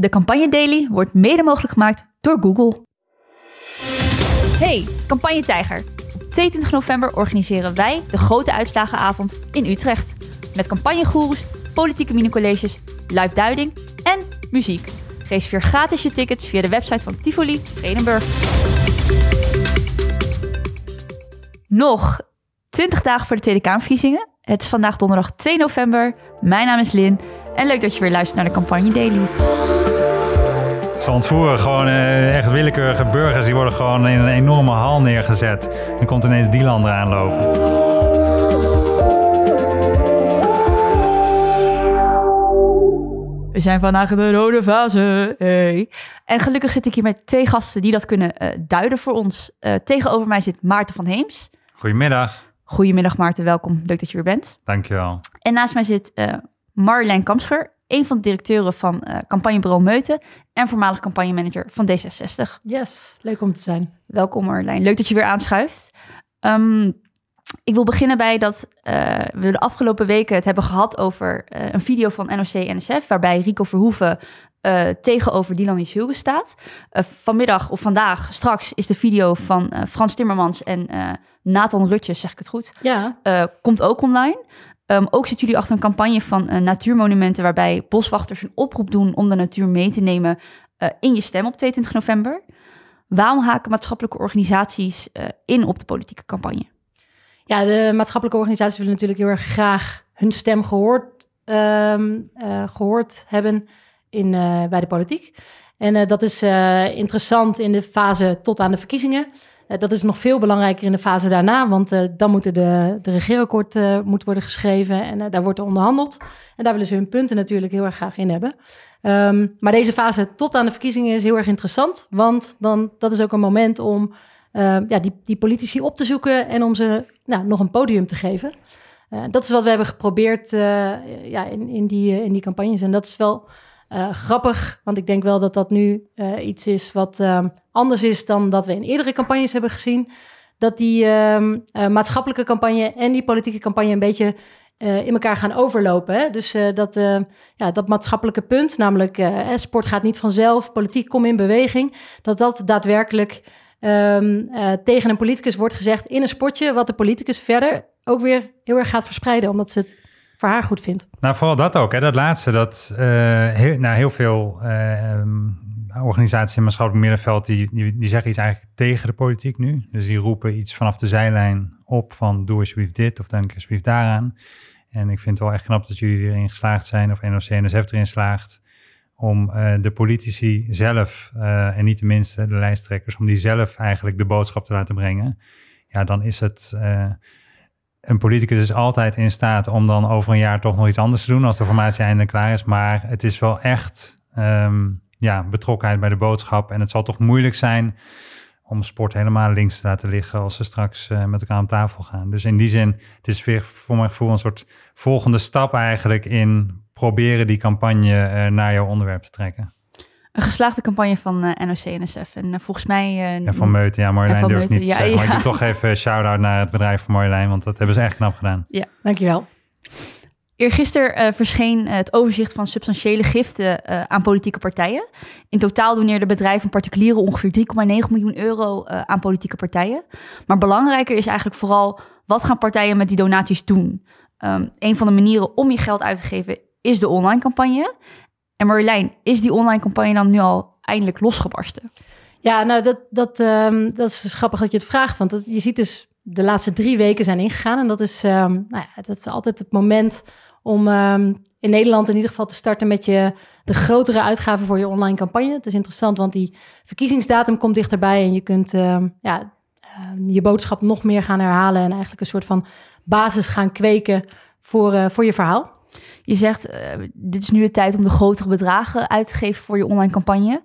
De Campagne Daily wordt mede mogelijk gemaakt door Google. Hey, Campagne Tijger. Op 22 november organiseren wij de grote uitslagenavond in Utrecht. Met campagnegoeroes, politieke minicolleges, live duiding en muziek. Reserveer gratis je tickets via de website van Tivoli Vredenburg. Nog 20 dagen voor de Tweede Kamerverkiezingen. Het is vandaag donderdag 2 november. Mijn naam is Lin. En leuk dat je weer luistert naar de Campagne Daily. Ze ontvoeren gewoon eh, echt willekeurige burgers. Die worden gewoon in een enorme hal neergezet. Dan komt ineens die landen aanlopen. We zijn vandaag in de rode fase. Hey. En gelukkig zit ik hier met twee gasten die dat kunnen eh, duiden voor ons. Eh, tegenover mij zit Maarten van Heems. Goedemiddag. Goedemiddag Maarten, welkom. Leuk dat je er bent. Dankjewel. En naast mij zit eh Marjolein Kamscheur, een van de directeuren van eh, campagnebureau Meuten en voormalig campagnemanager van D66. Yes, leuk om te zijn. Welkom Marjolein, leuk dat je weer aanschuift. Ehm, ik wil beginnen bij dat eh, we de afgelopen weken het hebben gehad over eh, een video van NOC-NSF... waarbij Rico Verhoeven eh, tegenover Dylan Isilge staat. Vanmiddag of vandaag, straks, is de video van Frans Timmermans en Nathan Rutjes, zeg ik het goed, Ja, komt ook online. Ehm, ook zitten jullie achter een campagne van eh, natuurmonumenten... waarbij boswachters een oproep doen om de natuur mee te nemen... eh, in je stem op 22 november. Waarom haken maatschappelijke organisaties eh, in op de politieke campagne? ja de maatschappelijke organisaties willen natuurlijk heel erg graag hun stem gehoord, ehm, eh, gehoord hebben in, bij de politiek. En dat is interessant in de fase tot aan de verkiezingen. Eh, dat is nog veel belangrijker in de fase daarna, want eh, dan moeten de, de regeerakkoord eh, moet worden geschreven en daar wordt er onderhandeld. En daar willen ze hun punten natuurlijk heel erg graag in hebben. Ehm, maar deze fase tot aan de verkiezingen is heel erg interessant, want dan, dat is ook een moment om eh, ja, die, die politici op te zoeken en om ze nou, nog een podium te geven. Dat is wat we hebben geprobeerd ja, in, in, die, in die campagnes. En dat is wel eh, grappig, want ik denk wel dat dat nu eh, iets is wat eh, anders is dan dat we in eerdere campagnes hebben gezien. Dat die ehm, eh, maatschappelijke campagne en die politieke campagne een beetje in elkaar gaan overlopen. Dus dat, ja, dat maatschappelijke punt, namelijk sport gaat niet vanzelf, politiek kom in beweging, dat dat daadwerkelijk ehm, eh, tegen een politicus wordt gezegd in een spotje, wat de politicus verder ook weer heel erg gaat verspreiden, omdat ze voor haar goed vindt. Nou, vooral dat ook. Hè, dat laatste. Dat eh, heel, nou, heel veel eh, organisaties in maatschappelijk middenveld... Die, die, die zeggen iets eigenlijk tegen de politiek nu. Dus die roepen iets vanaf de zijlijn op van... doe alsjeblieft dit of denk alsjeblieft daaraan. En ik vind het wel echt knap dat jullie erin geslaagd zijn... of NOC-NSF erin slaagt... om eh, de politici zelf, en niet de minste de lijsttrekkers... om die zelf eigenlijk de boodschap te laten brengen. Ja, dan is het... een politicus is altijd in staat om dan over een jaar toch nog iets anders te doen als de formatie eindelijk klaar is. Maar het is wel echt ehm, ja, betrokkenheid bij de boodschap. En het zal toch moeilijk zijn om sport helemaal links te laten liggen als ze straks eh, met elkaar aan tafel gaan. Dus in die zin, het is weer voor mijn gevoel een soort volgende stap eigenlijk in proberen die campagne eh, naar jouw onderwerp te trekken. Een geslaagde campagne van eh, NOC-NSF. En eh, volgens mij... eh, En van Meuten, ja, Marjolein durft niet te ja, zeggen. Maar ik ja. doe toch even shout-out naar het bedrijf van Marjolein, want dat hebben ze echt knap gedaan. Dankjewel. Eergisteren eh verscheen het overzicht van substantiële giften eh, aan politieke partijen. In totaal doneerden bedrijven en particulieren ongeveer 3,9 miljoen euro eh, aan politieke partijen. Maar belangrijker is eigenlijk vooral wat gaan partijen met die donaties doen. Ehm, een van de manieren om je geld uit te geven is de online campagne. En Marjolein, is die online campagne dan nu al eindelijk losgebarsten? Ja, nou, dat, dat, ehm, dat is dus grappig dat je het vraagt. Want dat, je ziet dus, de laatste drie weken zijn ingegaan. En dat is, ehm, nou ja, dat is altijd het moment om ehm, in Nederland in ieder geval te starten met je, de grotere uitgaven voor je online campagne. Het is interessant, want die verkiezingsdatum komt dichterbij. En je kunt ja, je boodschap nog meer gaan herhalen. En eigenlijk een soort van basis gaan kweken voor, eh, voor je verhaal. Je zegt, eh, dit is nu de tijd om de grotere bedragen uit te geven voor je online campagne.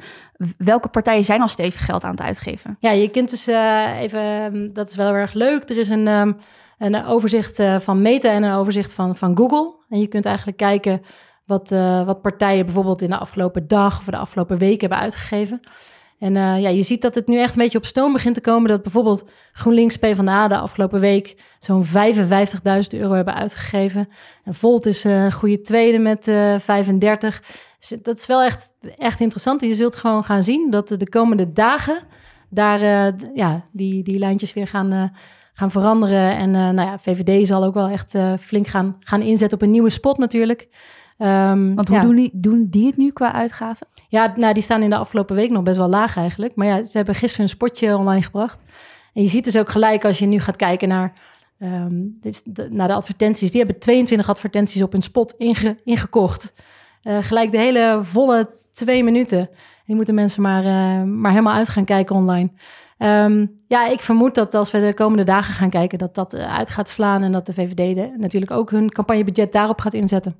Welke partijen zijn al stevig geld aan het uitgeven? Ja, je kunt dus eh, even, ehm, dat is wel erg leuk. Er is een, ehm, een overzicht eh, van Meta en een overzicht van, van Google. En je kunt eigenlijk kijken wat, wat partijen bijvoorbeeld in de afgelopen dag of de afgelopen week hebben uitgegeven. En eh, ja, je ziet dat het nu echt een beetje op stoom begint te komen. Dat bijvoorbeeld GroenLinks PvdA de afgelopen week zo'n 55.000 euro hebben uitgegeven. En Volt is eh, een goede tweede met eh 35. Dus dat is wel echt, echt interessant. Je zult gewoon gaan zien dat de komende dagen daar ja, die, die lijntjes weer gaan, gaan veranderen. En nou ja, VVD zal ook wel echt flink gaan, gaan inzetten op een nieuwe spot natuurlijk. Um, Want hoe ja. doen, die, doen die het nu qua uitgaven? Ja, nou, die staan in de afgelopen week nog best wel laag eigenlijk. Maar ja, ze hebben gisteren een spotje online gebracht. En je ziet dus ook gelijk als je nu gaat kijken naar, um, dit de, naar de advertenties. Die hebben 22 advertenties op hun spot inge, ingekocht. Uh, gelijk de hele volle twee minuten. Die moeten mensen maar, uh, maar helemaal uit gaan kijken online. Um, ja, ik vermoed dat als we de komende dagen gaan kijken, dat dat uit gaat slaan. En dat de VVD natuurlijk ook hun campagnebudget daarop gaat inzetten.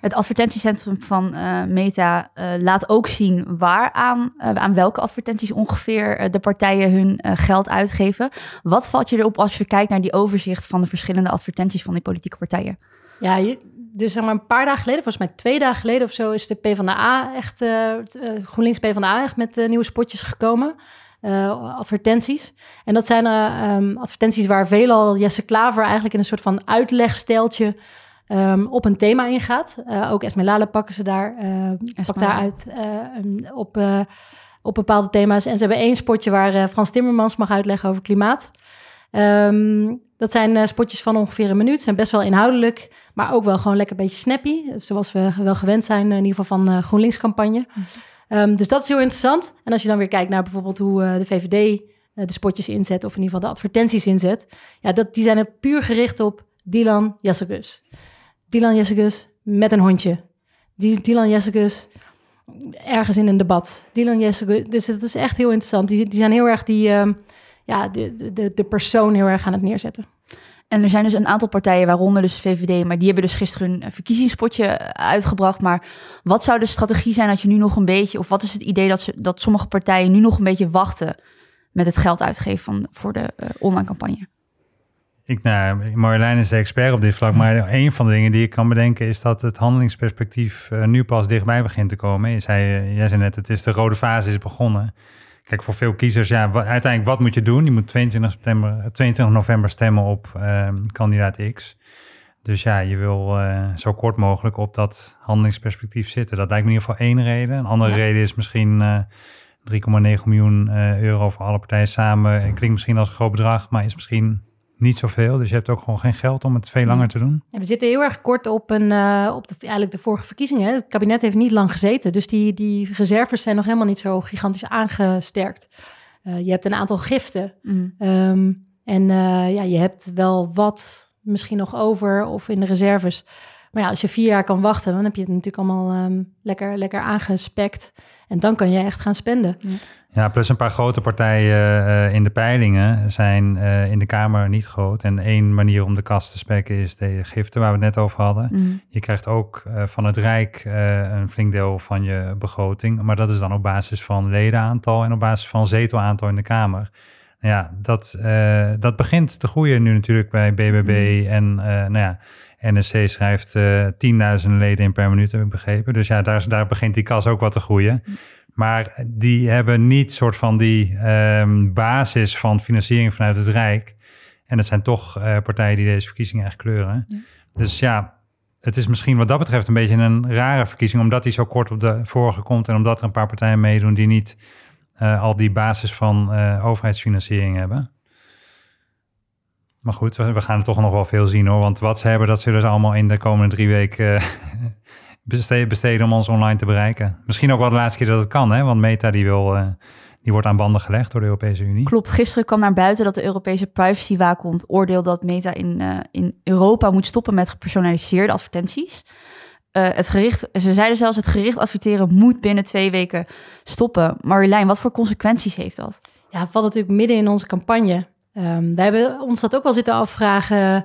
Het advertentiecentrum van uh, Meta uh, laat ook zien waar aan, uh, aan welke advertenties ongeveer de partijen hun geld uitgeven. Wat valt je erop als je kijkt naar die overzicht van de verschillende advertenties van die politieke partijen? Ja, dus zeg maar een paar dagen geleden, volgens mij twee dagen geleden of zo, is de PvdA echt, GroenLinks PvdA echt met nieuwe spotjes gekomen. advertenties. En dat zijn um, advertenties waar veelal Jesse Klaver eigenlijk in een soort van uitlegsteltje Um, op een thema ingaat. Uh, ook Esmelala pakken ze daar, uh, pak daar uit uh, op, op bepaalde thema's. En ze hebben één spotje waar Frans Timmermans mag uitleggen over klimaat. Um, dat zijn spotjes van ongeveer een minuut. Zijn best wel inhoudelijk, maar ook wel gewoon lekker een beetje snappy. Zoals we wel gewend zijn, in ieder geval van GroenLinks campagne. Um, dus dat is heel interessant. En als je dan weer kijkt naar bijvoorbeeld hoe de VVD de spotjes inzet... of in ieder geval de advertenties inzet... ja, dat, die zijn er puur gericht op Dylan Jassegus. Dylan Jessicus met een hondje. Dylan Jessicus ergens in een debat. Dylan Jessicus, dus het is echt heel interessant. Die, die zijn heel erg die, uh, ja, de, de, de persoon heel erg aan het neerzetten. En er zijn dus een aantal partijen, waaronder dus VVD, maar die hebben dus gisteren hun verkiezingspotje uitgebracht. Maar wat zou de strategie zijn dat je nu nog een beetje, of wat is het idee dat, ze, dat sommige partijen nu nog een beetje wachten met het geld uitgeven van, voor de uh, online campagne? Ik, nou, Marjolein is de expert op dit vlak, maar een van de dingen die ik kan bedenken is dat het handelingsperspectief uh, nu pas dichtbij begint te komen. Je zei, uh, jij zei net, het is de rode fase is begonnen. Kijk, voor veel kiezers, ja, wat, uiteindelijk wat moet je doen? Je moet 22, september, 22 november stemmen op uh, kandidaat X. Dus ja, je wil uh, zo kort mogelijk op dat handelingsperspectief zitten. Dat lijkt me in ieder geval één reden. Een andere ja. reden is misschien uh, 3,9 miljoen euro voor alle partijen samen. Klinkt misschien als een groot bedrag, maar is misschien niet zoveel. Dus je hebt ook gewoon geen geld om het veel langer te doen. Ja, we zitten heel erg kort op, een, uh, op de, eigenlijk de vorige verkiezingen. Het kabinet heeft niet lang gezeten. Dus die, die reserves zijn nog helemaal niet zo gigantisch aangesterkt. Uh, je hebt een aantal giften. Mm. Um, en uh, ja, je hebt wel wat misschien nog over of in de reserves. Maar ja, als je vier jaar kan wachten, dan heb je het natuurlijk allemaal um, lekker, lekker aangespekt. En dan kan je echt gaan spenden. Ja. Ja, plus een paar grote partijen uh, in de peilingen zijn uh, in de Kamer niet groot. En één manier om de kast te spekken is de giften waar we het net over hadden. Mm. Je krijgt ook uh, van het Rijk een flink deel van je begroting. Maar dat is dan op basis van ledenaantal en op basis van zetelaantal in de Kamer. Nou ja, dat, dat begint te groeien nu natuurlijk bij BBB. Mm. En nou ja, NSC schrijft tienduizenden leden in per minuut, heb ik begrepen. Dus ja, daar, daar begint die kas ook wat te groeien. Mm. Maar die hebben niet soort van die um, basis van financiering vanuit het Rijk. En het zijn toch uh, partijen die deze verkiezingen echt kleuren. Ja. Dus ja, het is misschien wat dat betreft een beetje een rare verkiezing, omdat die zo kort op de vorige komt en omdat er een paar partijen meedoen die niet uh, al die basis van overheidsfinanciering hebben. Maar goed, we, we gaan er toch nog wel veel zien hoor. Want wat ze hebben, dat zullen ze allemaal in de komende drie weken besteden om ons online te bereiken. Misschien ook wel de laatste keer dat het kan, hè? want Meta die wil, uh, die wordt aan banden gelegd door de Europese Unie. Klopt, gisteren kwam naar buiten dat de Europese privacywaakhond oordeelt dat Meta in, uh, in Europa moet stoppen met gepersonaliseerde advertenties. Uh, het gericht, ze zeiden zelfs het gericht adverteren moet binnen twee weken stoppen. Marjolein, wat voor consequenties heeft dat? Ja, valt natuurlijk midden in onze campagne. Um, we hebben ons dat ook wel zitten afvragen.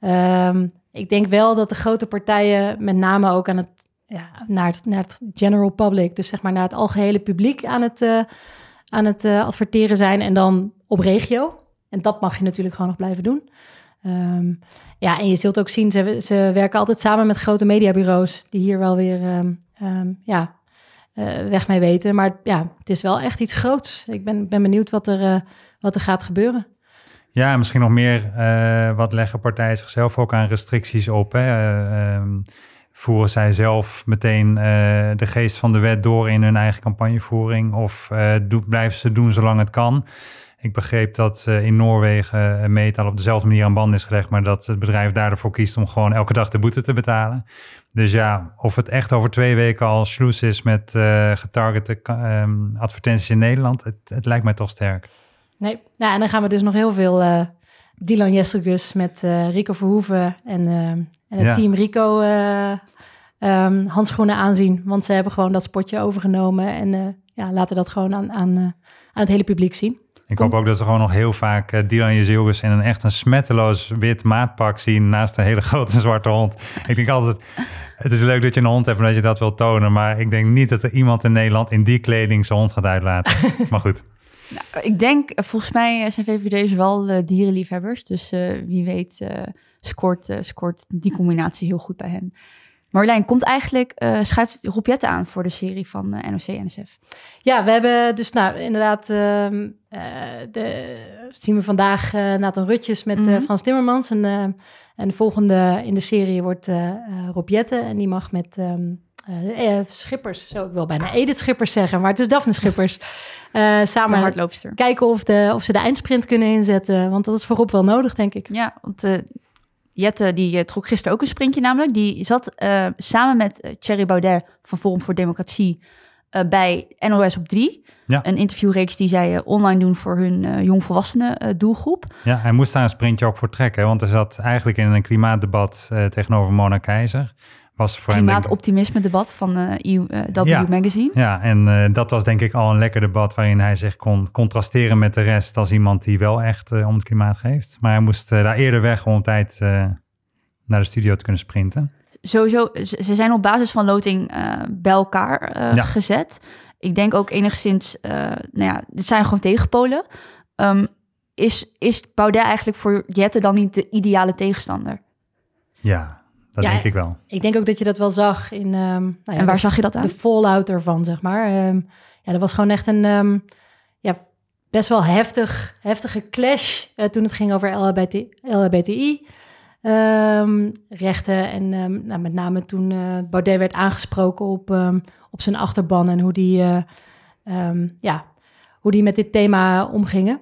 Um, ik denk wel dat de grote partijen met name ook aan het, ja, naar, het, naar het general public, dus zeg maar naar het algehele publiek aan het, uh, aan het uh, adverteren zijn en dan op regio. En dat mag je natuurlijk gewoon nog blijven doen. Um, ja, en je zult ook zien, ze, ze werken altijd samen met grote mediabureaus die hier wel weer ja, uh, weg mee weten. Maar ja, het is wel echt iets groots. Ik ben, ben benieuwd wat er, wat er gaat gebeuren. Ja, misschien nog meer, uh, wat leggen partijen zichzelf ook aan restricties op. Hè? Uh, um, voeren zij zelf meteen de geest van de wet door in hun eigen campagnevoering? Of blijven ze doen zolang het kan? Ik begreep dat in Noorwegen metaal op dezelfde manier aan band is gelegd, maar dat het bedrijf daarvoor kiest om gewoon elke dag de boete te betalen. Dus ja, of het echt over twee weken al sloes is met getargete um, advertenties in Nederland, het, het, lijkt mij toch sterk. Nee, nou, en dan gaan we dus nog heel veel uh, Dylan Jesselgus met uh, Rico Verhoeven en, en het team Rico um, handschoenen aanzien. Want ze hebben gewoon dat spotje overgenomen en ja, laten dat gewoon aan, aan, aan het hele publiek zien. Ik hoop ook dat we gewoon nog heel vaak Dylan Jezilgus in een echt een smetteloos wit maatpak zien naast een hele grote zwarte hond. Ik denk altijd, het is leuk dat je een hond hebt en dat je dat wil tonen, maar ik denk niet dat er iemand in Nederland in die kleding zijn hond gaat uitlaten. maar goed. Nou, ik denk, eh, volgens mij zijn VVD's wel uh, dierenliefhebbers, dus wie weet scoort, scoort die combinatie heel goed bij hen. Marjolein, komt eigenlijk, uh, schrijft Rob aan voor de serie van uh, NOC-NSF? Ja, we hebben dus nou inderdaad, uh, de, zien we vandaag Nathan Rutjes met mm Frans Timmermans. En, en de volgende in de serie wordt Rob En die mag met um, Schippers, zo ik wil bijna Edith Schippers zeggen, maar het is Daphne Schippers. samen hardloopster. kijken of, de, of ze de eindsprint kunnen inzetten. Want dat is voor Rob wel nodig, denk ik. Ja, want Jette die eh, trok gisteren ook een sprintje namelijk. Die zat uh, samen met eh, Thierry Baudet van Forum voor Democratie uh, bij NOS op 3. Ja. Een interviewreeks die zij online doen voor hun jongvolwassenen doelgroep. Ja, hij moest daar een sprintje ook voor trekken. Want hij zat eigenlijk in een klimaatdebat tegenover Mona Keizer was voor Klimaatoptimisme debat van uh, W Magazine. Ja, en uh, dat was denk ik al een lekker debat waarin hij zich kon contrasteren met de rest als iemand die wel echt uh, om het klimaat geeft. Maar hij moest daar eerder weg om op tijd naar de studio te kunnen sprinten. Sowieso, ze zijn op basis van loting bij elkaar ja. gezet. Ik denk ook enigszins, nou ja, dit zijn gewoon tegenpolen. Um, is, is Baudet eigenlijk voor Jette dan niet de ideale tegenstander? Ja, dat denk ik wel. Ik denk ook dat je dat wel zag in. Um, nou ja, en waar zag je dat aan? De fallout ervan, zeg maar. Um, ja, dat was gewoon echt een um, ja, best wel heftig, heftige clash uh, toen het ging over LHBT, LHBTI. rechten en nou, met name toen uh, Baudet werd aangesproken op, op zijn achterban en hoe die, uh, ja, hoe die met dit thema omgingen.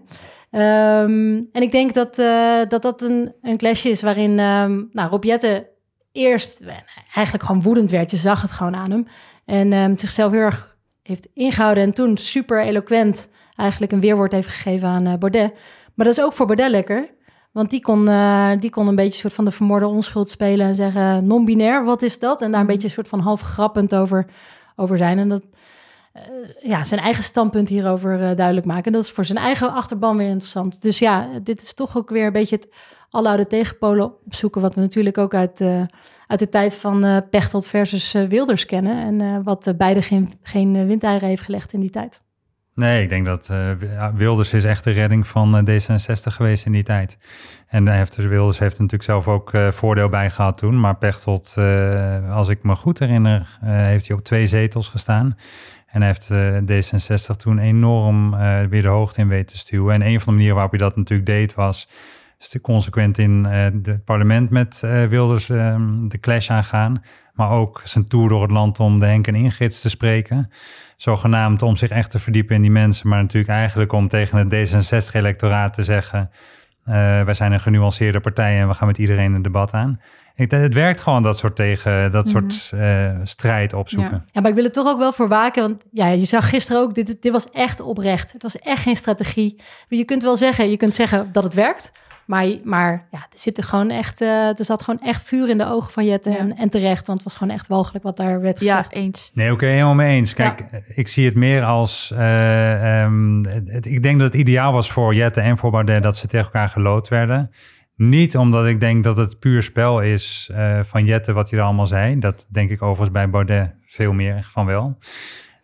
en ik denk dat uh, dat, dat een, een clash is waarin um, nou, Rob eerst eigenlijk gewoon woedend werd. Je zag het gewoon aan hem. En um, zichzelf heel erg heeft ingehouden. En toen super eloquent eigenlijk een weerwoord heeft gegeven aan uh, Baudet. Maar dat is ook voor Baudet lekker. Want die kon, uh, die kon een beetje een soort van de vermoorde onschuld spelen. En zeggen, non-binair, wat is dat? En daar een mhm. beetje een soort van half grappend over, over zijn. En dat... Uh, ja, zijn eigen standpunt hierover duidelijk maken. En dat is voor zijn eigen achterban weer interessant. Dus ja, dit is toch ook weer een beetje het oude tegenpolen opzoeken. Wat we natuurlijk ook uit, uh, uit de tijd van uh, Pechtold versus uh, Wilders kennen. En wat beide geen, geen windeieren heeft gelegd in die tijd. Nee, ik denk dat Wilders is echt de redding van D66 geweest in die tijd. En heeft, dus Wilders heeft natuurlijk zelf ook voordeel bij gehad toen. Maar Pechtold, als ik me goed herinner, heeft hij op twee zetels gestaan. En heeft D66 toen enorm weer de hoogte in weten stuwen. En een van de manieren waarop hij dat natuurlijk deed was is consequent in het parlement met uh, Wilders um, de clash aangaan. Maar ook zijn tour door het land om de Henk en Ingrid te spreken. Zogenaamd om zich echt te verdiepen in die mensen. Maar natuurlijk eigenlijk om tegen het D66-electoraat te zeggen... Uh, wij zijn een genuanceerde partij en we gaan met iedereen een debat aan. Ik, het werkt gewoon dat soort tegen dat soort uh, strijd opzoeken. Ja. ja. maar ik wil er toch ook wel voor waken. Want ja, je zag gisteren ook, dit, dit was echt oprecht. Het was echt geen strategie. Je kunt wel zeggen, je kunt zeggen dat het werkt. Maar, maar ja, er, zit er, gewoon echt, uh, er zat gewoon echt vuur in de ogen van Jette. En, en, terecht, want het was gewoon echt walgelijk wat daar werd gezegd. Ja, eens. Nee, oké, helemaal mee eens. Kijk, ik zie het meer als... Uh, um, het, ik denk dat het ideaal was voor Jette en voor Baudet... dat ze tegen elkaar gelood werden. Niet omdat ik denk dat het puur spel is uh, van Jette wat hij er allemaal zei. Dat denk ik overigens bij Baudet veel meer van wel.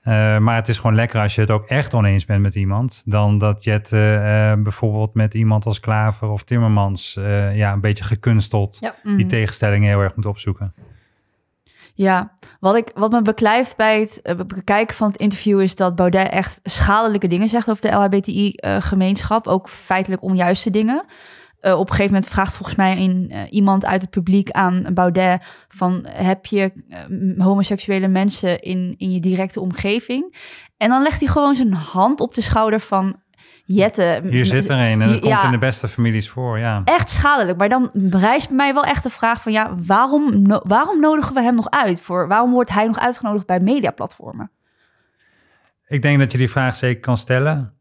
Uh, maar het is gewoon lekker als je het ook echt oneens bent met iemand. Dan dat je het uh, bijvoorbeeld met iemand als Klaver of Timmermans ja, een beetje gekunsteld ja. die mhm. tegenstellingen heel erg moet opzoeken. Ja, wat, ik, wat me beklijft bij het bekijken van het interview is dat Baudet echt schadelijke dingen zegt over de LHBTI-gemeenschap. ook feitelijk onjuiste dingen. Op een gegeven moment vraagt volgens mij in, iemand uit het publiek aan Baudet van heb je homoseksuele mensen in, in je directe omgeving? En dan legt hij gewoon zijn hand op de schouder van Jette. Hier zit er een en het komt in de beste families voor, ja. Echt schadelijk. Maar dan rijst bij mij wel echt de vraag van... ja, waarom, waarom nodigen we hem nog uit? Voor, waarom wordt hij nog uitgenodigd bij mediaplatformen? Ik denk dat je die vraag zeker kan stellen.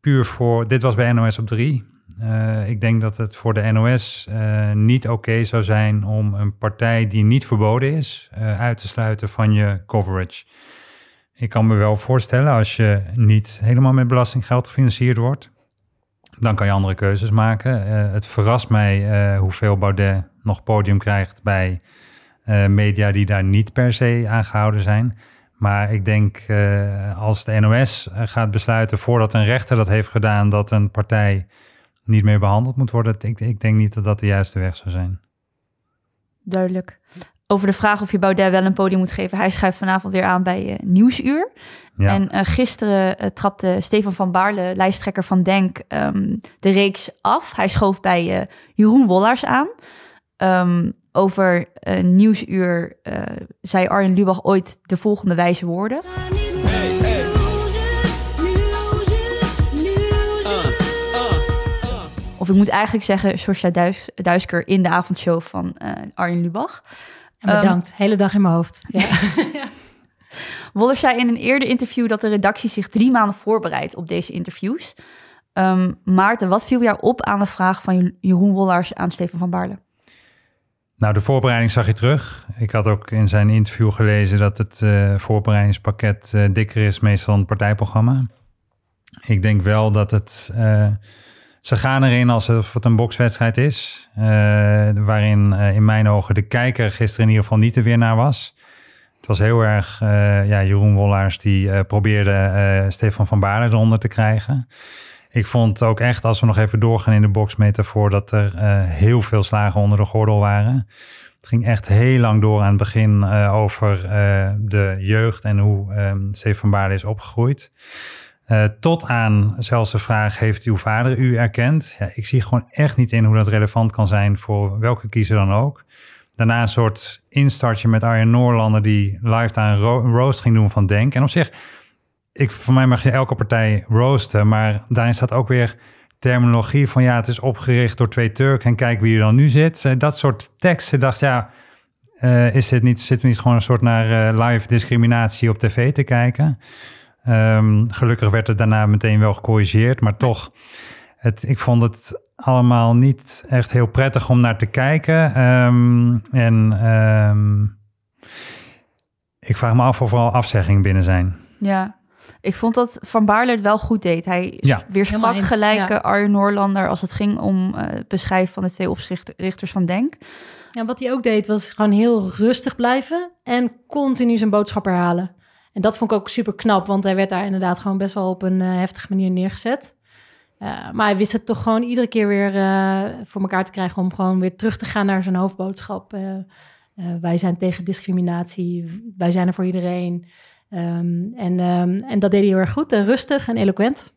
Puur voor... Dit was bij NOS op 3. Eh, ik denk dat het voor de NOS eh, niet oké zou zijn... om een partij die niet verboden is... uit te sluiten van je coverage. Ik kan me wel voorstellen, als je niet helemaal met belastinggeld gefinancierd wordt, dan kan je andere keuzes maken. Het verrast mij hoeveel Baudet nog podium krijgt bij media die daar niet per se aan gehouden zijn. Maar ik denk als de NOS gaat besluiten voordat een rechter dat heeft gedaan, dat een partij niet meer behandeld moet worden, ik, ik denk niet dat dat de juiste weg zou zijn. Duidelijk over de vraag of je Baudet wel een podium moet geven. Hij schuift vanavond weer aan bij uh, Nieuwsuur. Ja. En uh, gisteren uh, trapte Stefan van Baarle, lijsttrekker van Denk, um, de reeks af. Hij schoof bij Jeroen Wollars aan. Um, over Nieuwsuur zei Arjen Lubach ooit de volgende wijze woorden. Ik moet eigenlijk zeggen, Sosja Duis, Duisker in de avondshow van Arjen Lubach. En bedankt. Um, Hele dag in mijn hoofd. Ja. Wollers zei in een eerder interview dat de redactie zich drie maanden voorbereidt op deze interviews. Um, Maarten, wat viel jou op aan de vraag van Jeroen Wollers aan Stefan van Baarle? Nou, de voorbereiding zag je terug. Ik had ook in zijn interview gelezen dat het uh, voorbereidingspakket uh, dikker is meestal dan het partijprogramma. Ik denk wel dat het uh, ze gaan erin alsof het een bokswedstrijd is. Uh, waarin uh, in mijn ogen de kijker gisteren in ieder geval niet de winnaar was. Het was heel erg uh, ja, Jeroen Wollaars die probeerde Stefan van Baarle eronder te krijgen. Ik vond ook echt, als we nog even doorgaan in de boksmetafoor, dat er heel veel slagen onder de gordel waren. Het ging echt heel lang door aan het begin over de jeugd en hoe Stefan van Baarle is opgegroeid. Uh, tot aan zelfs de vraag: heeft uw vader u erkend? Ja, ik zie gewoon echt niet in hoe dat relevant kan zijn voor welke kiezer dan ook. Daarna een soort instartje met Arjen Noorlander die live daar een, ro roast ging doen van Denk. En op zich, ik, voor mij mag je elke partij roosten, maar daarin staat ook weer terminologie van ja, het is opgericht door twee Turken en kijk wie er dan nu zit. Uh, dat soort teksten dacht ja, uh, is het niet, zitten we niet gewoon een soort naar live discriminatie op tv te kijken? Um, gelukkig werd het daarna meteen wel gecorrigeerd, maar toch, het, ik vond het allemaal niet echt heel prettig om naar te kijken. Um, en um, ik vraag me af of er al afzeggingen binnen zijn. Ja, ik vond dat Van Baarle het wel goed deed. Hij ja. weersprak gelijk ja. Arjen Noorlander als het ging om uh, het beschrijven van de twee oprichters van Denk. Ja, wat hij ook deed was gewoon heel rustig blijven en continu zijn boodschap herhalen. En dat vond ik ook super knap, want hij werd daar inderdaad gewoon best wel op een uh, heftige manier neergezet. Uh, maar hij wist het toch gewoon iedere keer weer uh, voor elkaar te krijgen om gewoon weer terug te gaan naar zijn hoofdboodschap. wij zijn tegen discriminatie, wij zijn er voor iedereen. Um, en, um, en dat deed hij heel erg goed en rustig en eloquent.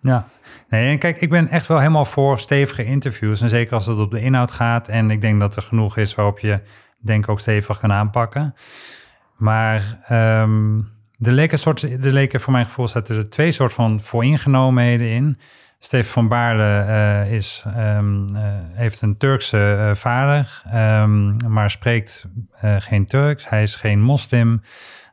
Ja, nee, en kijk, ik ben echt wel helemaal voor stevige interviews. En zeker als het op de inhoud gaat. En ik denk dat er genoeg is waarop je, denk ook stevig kan aanpakken. Maar um, er leken, voor mijn gevoel zaten er twee soort van vooringenomenheden in. Stefan van Baarle uh, is, um, uh, heeft een Turkse uh, vader, um, maar spreekt geen Turks. Hij is geen moslim. Um,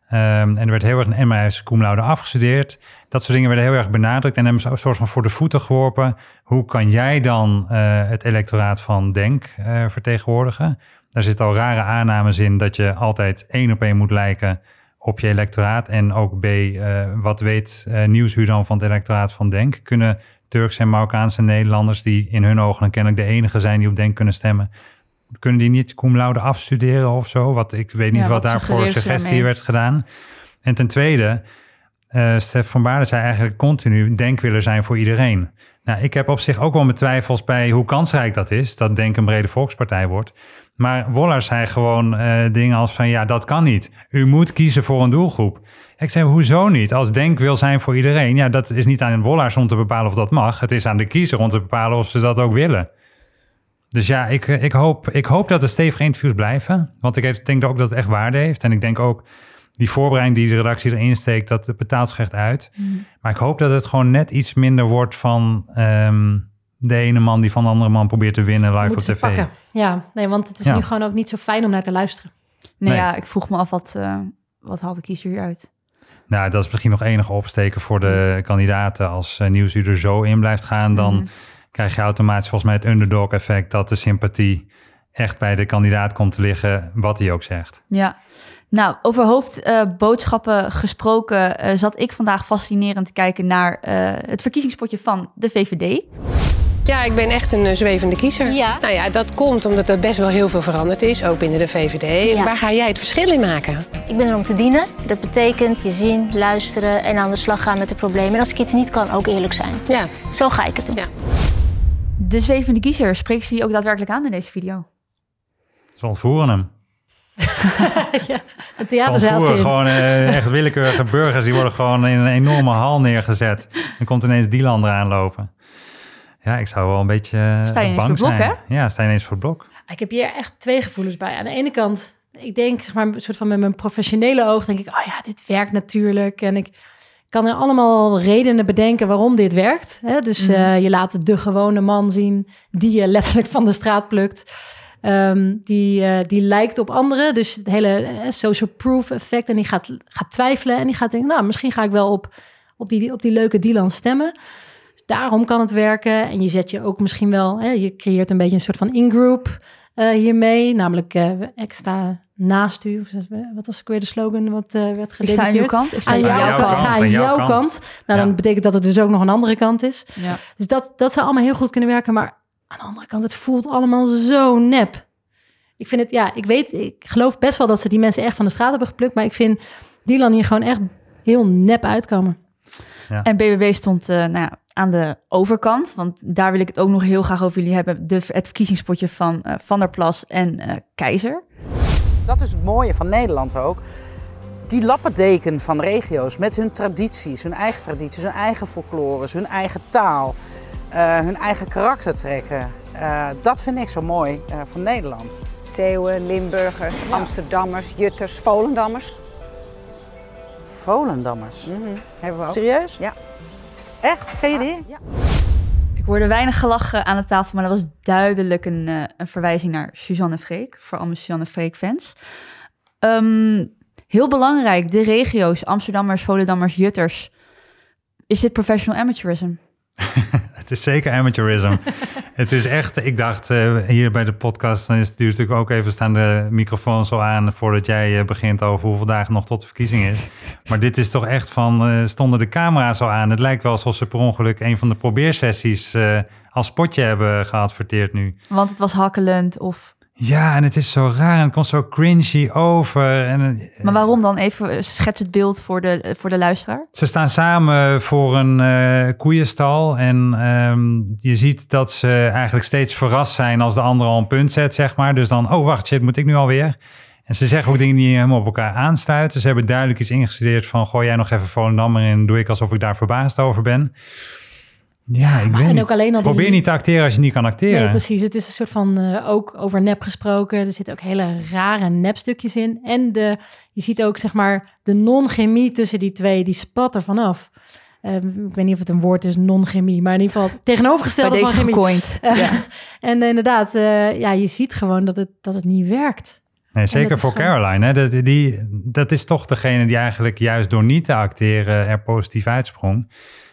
en er werd heel erg een MIS cum afgestudeerd. Dat soort dingen werden heel erg benadrukt en hem een soort van voor de voeten geworpen. Hoe kan jij dan het electoraat van Denk vertegenwoordigen? Daar zitten al rare aannames in dat je altijd één op één moet lijken op je electoraat? En ook B, uh, wat weet uh, Nieuwsuur dan van het electoraat van Denk? Kunnen Turkse en Marokkaanse Nederlanders, die in hun ogen dan kennelijk de enige zijn die op Denk kunnen stemmen, kunnen die niet cum laude afstuderen of zo? Wat, ik weet niet ja, wat, wat daarvoor suggestie werd gedaan. En ten tweede, uh, Stef van Baarden zei eigenlijk continu Denk willen zijn voor iedereen. Nou, ik heb op zich ook wel mijn twijfels bij hoe kansrijk dat is, dat Denk een brede volkspartij wordt. Maar Woller zei gewoon eh, dingen als van ja, dat kan niet. U moet kiezen voor een doelgroep. Ik zei, hoezo niet? Als Denk wil zijn voor iedereen, ja, dat is niet aan Wollers om te bepalen of dat mag. Het is aan de kiezer om te bepalen of ze dat ook willen. Dus ja, ik, ik, hoop, ik hoop dat er stevige interviews blijven. Want ik denk ook dat het echt waarde heeft. En ik denk ook die voorbereiding die de redactie erin steekt, dat betaalt zich echt uit. Mm. Maar ik hoop dat het gewoon net iets minder wordt van ehm, de ene man die van de andere man probeert te winnen live op tv. Pakken. Ja, nee, want het is nu gewoon ook niet zo fijn om naar te luisteren. Nee, ja, ik vroeg me af wat, uh, wat haalt de kiezer hieruit? Nou, dat is misschien nog enige opsteken voor de kandidaten. Als uh, Nieuwsuur er zo in blijft gaan, dan mm. krijg je automatisch volgens mij het underdog effect dat de sympathie echt bij de kandidaat komt te liggen, wat hij ook zegt. Ja, nou, over hoofdboodschappen gesproken uh, zat ik vandaag fascinerend te kijken naar uh, het verkiezingspotje van de VVD. Ja, ik ben echt een uh, zwevende kiezer. Ja. Nou ja, dat komt omdat er best wel heel veel veranderd is, ook binnen de VVD. Ja. Waar ga jij het verschil in maken? Ik ben er om te dienen. Dat betekent je zien, luisteren en aan de slag gaan met de problemen. En als ik iets niet kan, ook eerlijk zijn. Ja. Zo ga ik het doen. Ja. De zwevende kiezer, spreekt ze die ook daadwerkelijk aan in deze video? Ze ontvoeren hem. ja, een theaterzaaltje Gewoon uh, echt willekeurige burgers, die worden gewoon in een enorme hal neergezet. Dan komt ineens die land eraan lopen. Ja, ik zou wel een beetje uh, sta je bang voor blok, zijn. Hè? Ja, sta je ineens voor het blok. Ik heb hier echt twee gevoelens bij. Aan de ene kant, ik denk, zeg maar, een soort van met mijn professionele oog, denk ik, oh ja, dit werkt natuurlijk. En ik kan er allemaal redenen bedenken waarom dit werkt. Hè? Dus mhm. eh, je laat de gewone man zien die je letterlijk van de straat plukt. Ehm, die, uh, die lijkt op anderen. Dus het hele uh, social proof effect. En die gaat, gaat twijfelen. En die gaat denken, nou, misschien ga ik wel op, op, die, op die leuke Dylan stemmen. Daarom kan het werken. En je zet je ook misschien wel, hè, je creëert een beetje een soort van in-group uh, hiermee. Namelijk, ik sta naast u. Wat was ook weer de slogan wat werd gededicteerd? Ik sta aan uw kant. Ik sta aan, jouw, kant. aan jouw kant. Nou, dan betekent dat het dus ook nog een andere kant is. Ja. Dus dat, dat zou allemaal heel goed kunnen werken. Maar aan de andere kant, het voelt allemaal zo nep. Ik vind het, ja, ik weet, ik geloof best wel dat ze die mensen echt van de straat hebben geplukt. Maar ik vind Dylan hier gewoon echt heel nep uitkomen. Ja. En BBB stond uh, nou ja, aan de overkant, want daar wil ik het ook nog heel graag over jullie hebben. De, het verkiezingspotje van uh, Van der Plas en uh, Keizer. Dat is het mooie van Nederland ook. Die lappendeken van regio's met hun tradities, hun eigen tradities, hun eigen folklores, hun eigen taal. Eh, hun eigen karakter trekken. Uh, dat vind ik zo mooi uh, van Nederland. Zeeuwen, Limburgers, Amsterdammers, Jutters, Volendammers. Volendammers? Mm -hmm. Hebben we ook. Serieus? Ja. Echt? Ken je die? Ja. Ik hoorde weinig gelachen aan de tafel, maar dat was duidelijk een, een verwijzing naar Suzanne Freek. Voor allemaal Suzanne Freek fans. Um, heel belangrijk, de regio's, Amsterdammers, Volendammers, Jutters. Is dit professional amateurism? het is zeker amateurism. het is echt, ik dacht uh, hier bij de podcast, dan is het natuurlijk ook even staan de microfoon zo aan voordat jij uh, begint over hoeveel dagen nog tot de verkiezing is. Maar dit is toch echt van, uh, stonden de camera's al aan. Het lijkt wel alsof ze per ongeluk een van de probeersessies als spotje hebben geadverteerd nu. Want het was hakkelend of... Ja, en het is zo raar en het komt zo cringy over. En, eh, maar waarom dan? Even schets het beeld voor de, voor de luisteraar. Ze staan samen voor een uh, koeienstal. En ehm, je ziet dat ze eigenlijk steeds verrast zijn als de ander al een punt zet, zeg maar. Dus dan, oh wacht, shit, moet ik nu alweer? En ze zeggen ook dingen die helemaal op elkaar aansluiten. Ze hebben duidelijk iets ingestudeerd van... gooi jij nog even Volendam en doe ik alsof ik daar verbaasd over ben. Ja, ik weet niet. Alleen al Probeer niet te acteren als je niet kan acteren. Nee, precies. Het is een soort van, uh, ook over nep gesproken. Er zitten ook hele rare nepstukjes in. En de, je ziet ook, zeg maar, de non-chemie tussen die twee, die spat er vanaf. Uh, ik weet niet of het een woord is, non-chemie, maar in ieder geval tegenovergestelde Bij van chemie. Gecoind. ja. en inderdaad, uh, ja, je ziet gewoon dat het, dat het niet werkt. Nee, zeker voor Caroline. Hè? Dat, die, dat is toch degene die eigenlijk juist door niet te acteren er positief uitsprong.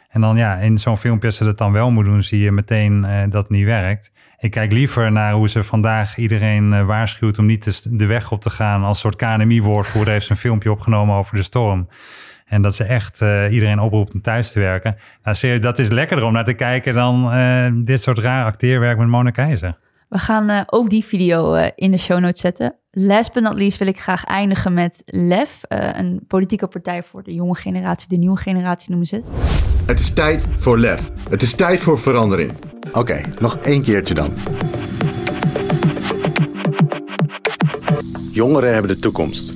En dan ja, in zo'n filmpje, als ze dat dan wel moet doen, zie je meteen uh, dat het niet werkt. Ik kijk liever naar hoe ze vandaag iedereen uh, waarschuwt om niet de, weg op te gaan. Als soort KNMI-woordvoerder heeft ze een filmpje opgenomen over de storm. En dat ze echt uh, iedereen oproept om thuis te werken. Nou, dat is lekkerder om naar te kijken dan dit soort raar acteerwerk met Mona Keizer. We gaan ook die video in de show notes zetten. Last but not least wil ik graag eindigen met LEF, een politieke partij voor de jonge generatie, de nieuwe generatie noemen ze het. Het is tijd voor lef. Het is tijd voor verandering. Oké, nog één keertje dan. Jongeren hebben de toekomst.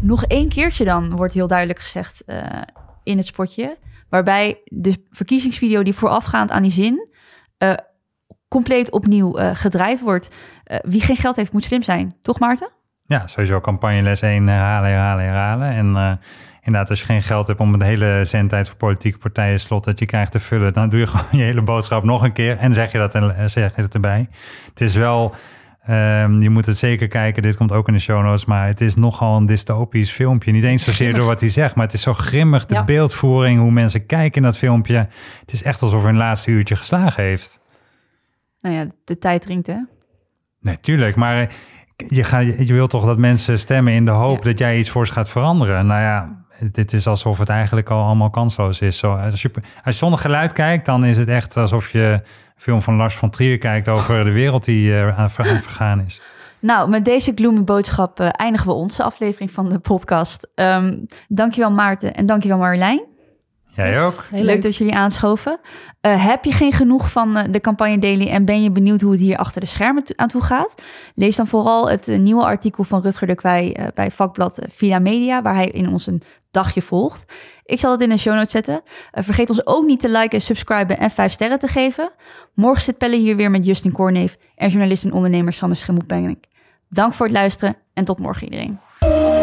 Nog één keertje dan, wordt heel duidelijk gezegd uh, in het spotje. Waarbij de verkiezingsvideo die voorafgaand aan die zin uh, compleet opnieuw uh, gedraaid wordt. wie geen geld heeft, moet slim zijn. Toch, Maarten? Ja, sowieso campagneles 1 herhalen, herhalen, herhalen. En inderdaad, als je geen geld hebt om een hele zendtijd voor politieke partijen slot dat je krijgt te vullen, dan doe je gewoon je hele boodschap nog een keer en zeg je dat, en, zeg je dat erbij. Het is wel Um, je moet het zeker kijken. Dit komt ook in de show notes. Maar het is nogal een dystopisch filmpje. Niet eens zozeer door wat hij zegt. Maar het is zo grimmig. De beeldvoering. Hoe mensen kijken in dat filmpje. Het is echt alsof hij een laatste uurtje geslagen heeft. Nou ja, de tijd dringt hè? Natuurlijk. maar eh, je, gaat, je wilt toch dat mensen stemmen in de hoop dat jij iets voor ze gaat veranderen. Nou ja, dit is alsof het eigenlijk al allemaal kansloos is. Zo, als, je, als je zonder geluid kijkt, dan is het echt alsof je film van Lars van Trier kijkt over de wereld die uh, aan het vergaan is. Nou, met deze gloomy boodschap uh, eindigen we onze aflevering van de podcast. Um, dankjewel Maarten en dankjewel Marjolein. Jij ook. Heel leuk. dat jullie aanschoven. Uh, heb je geen genoeg van uh, de campagne Daily en ben je benieuwd hoe het hier achter de schermen aan toe gaat? Lees dan vooral het uh, nieuwe artikel van Rutger de Kwij bij vakblad Villa Media, waar hij in ons een dagje volgt. Ik zal het in de show notes zetten. vergeet ons ook niet te liken, subscriben en 5 sterren te geven. Morgen zit Pelle hier weer met Justin Korneef en journalist en ondernemer Sander Schimmelpenning. Dank voor het luisteren en tot morgen iedereen.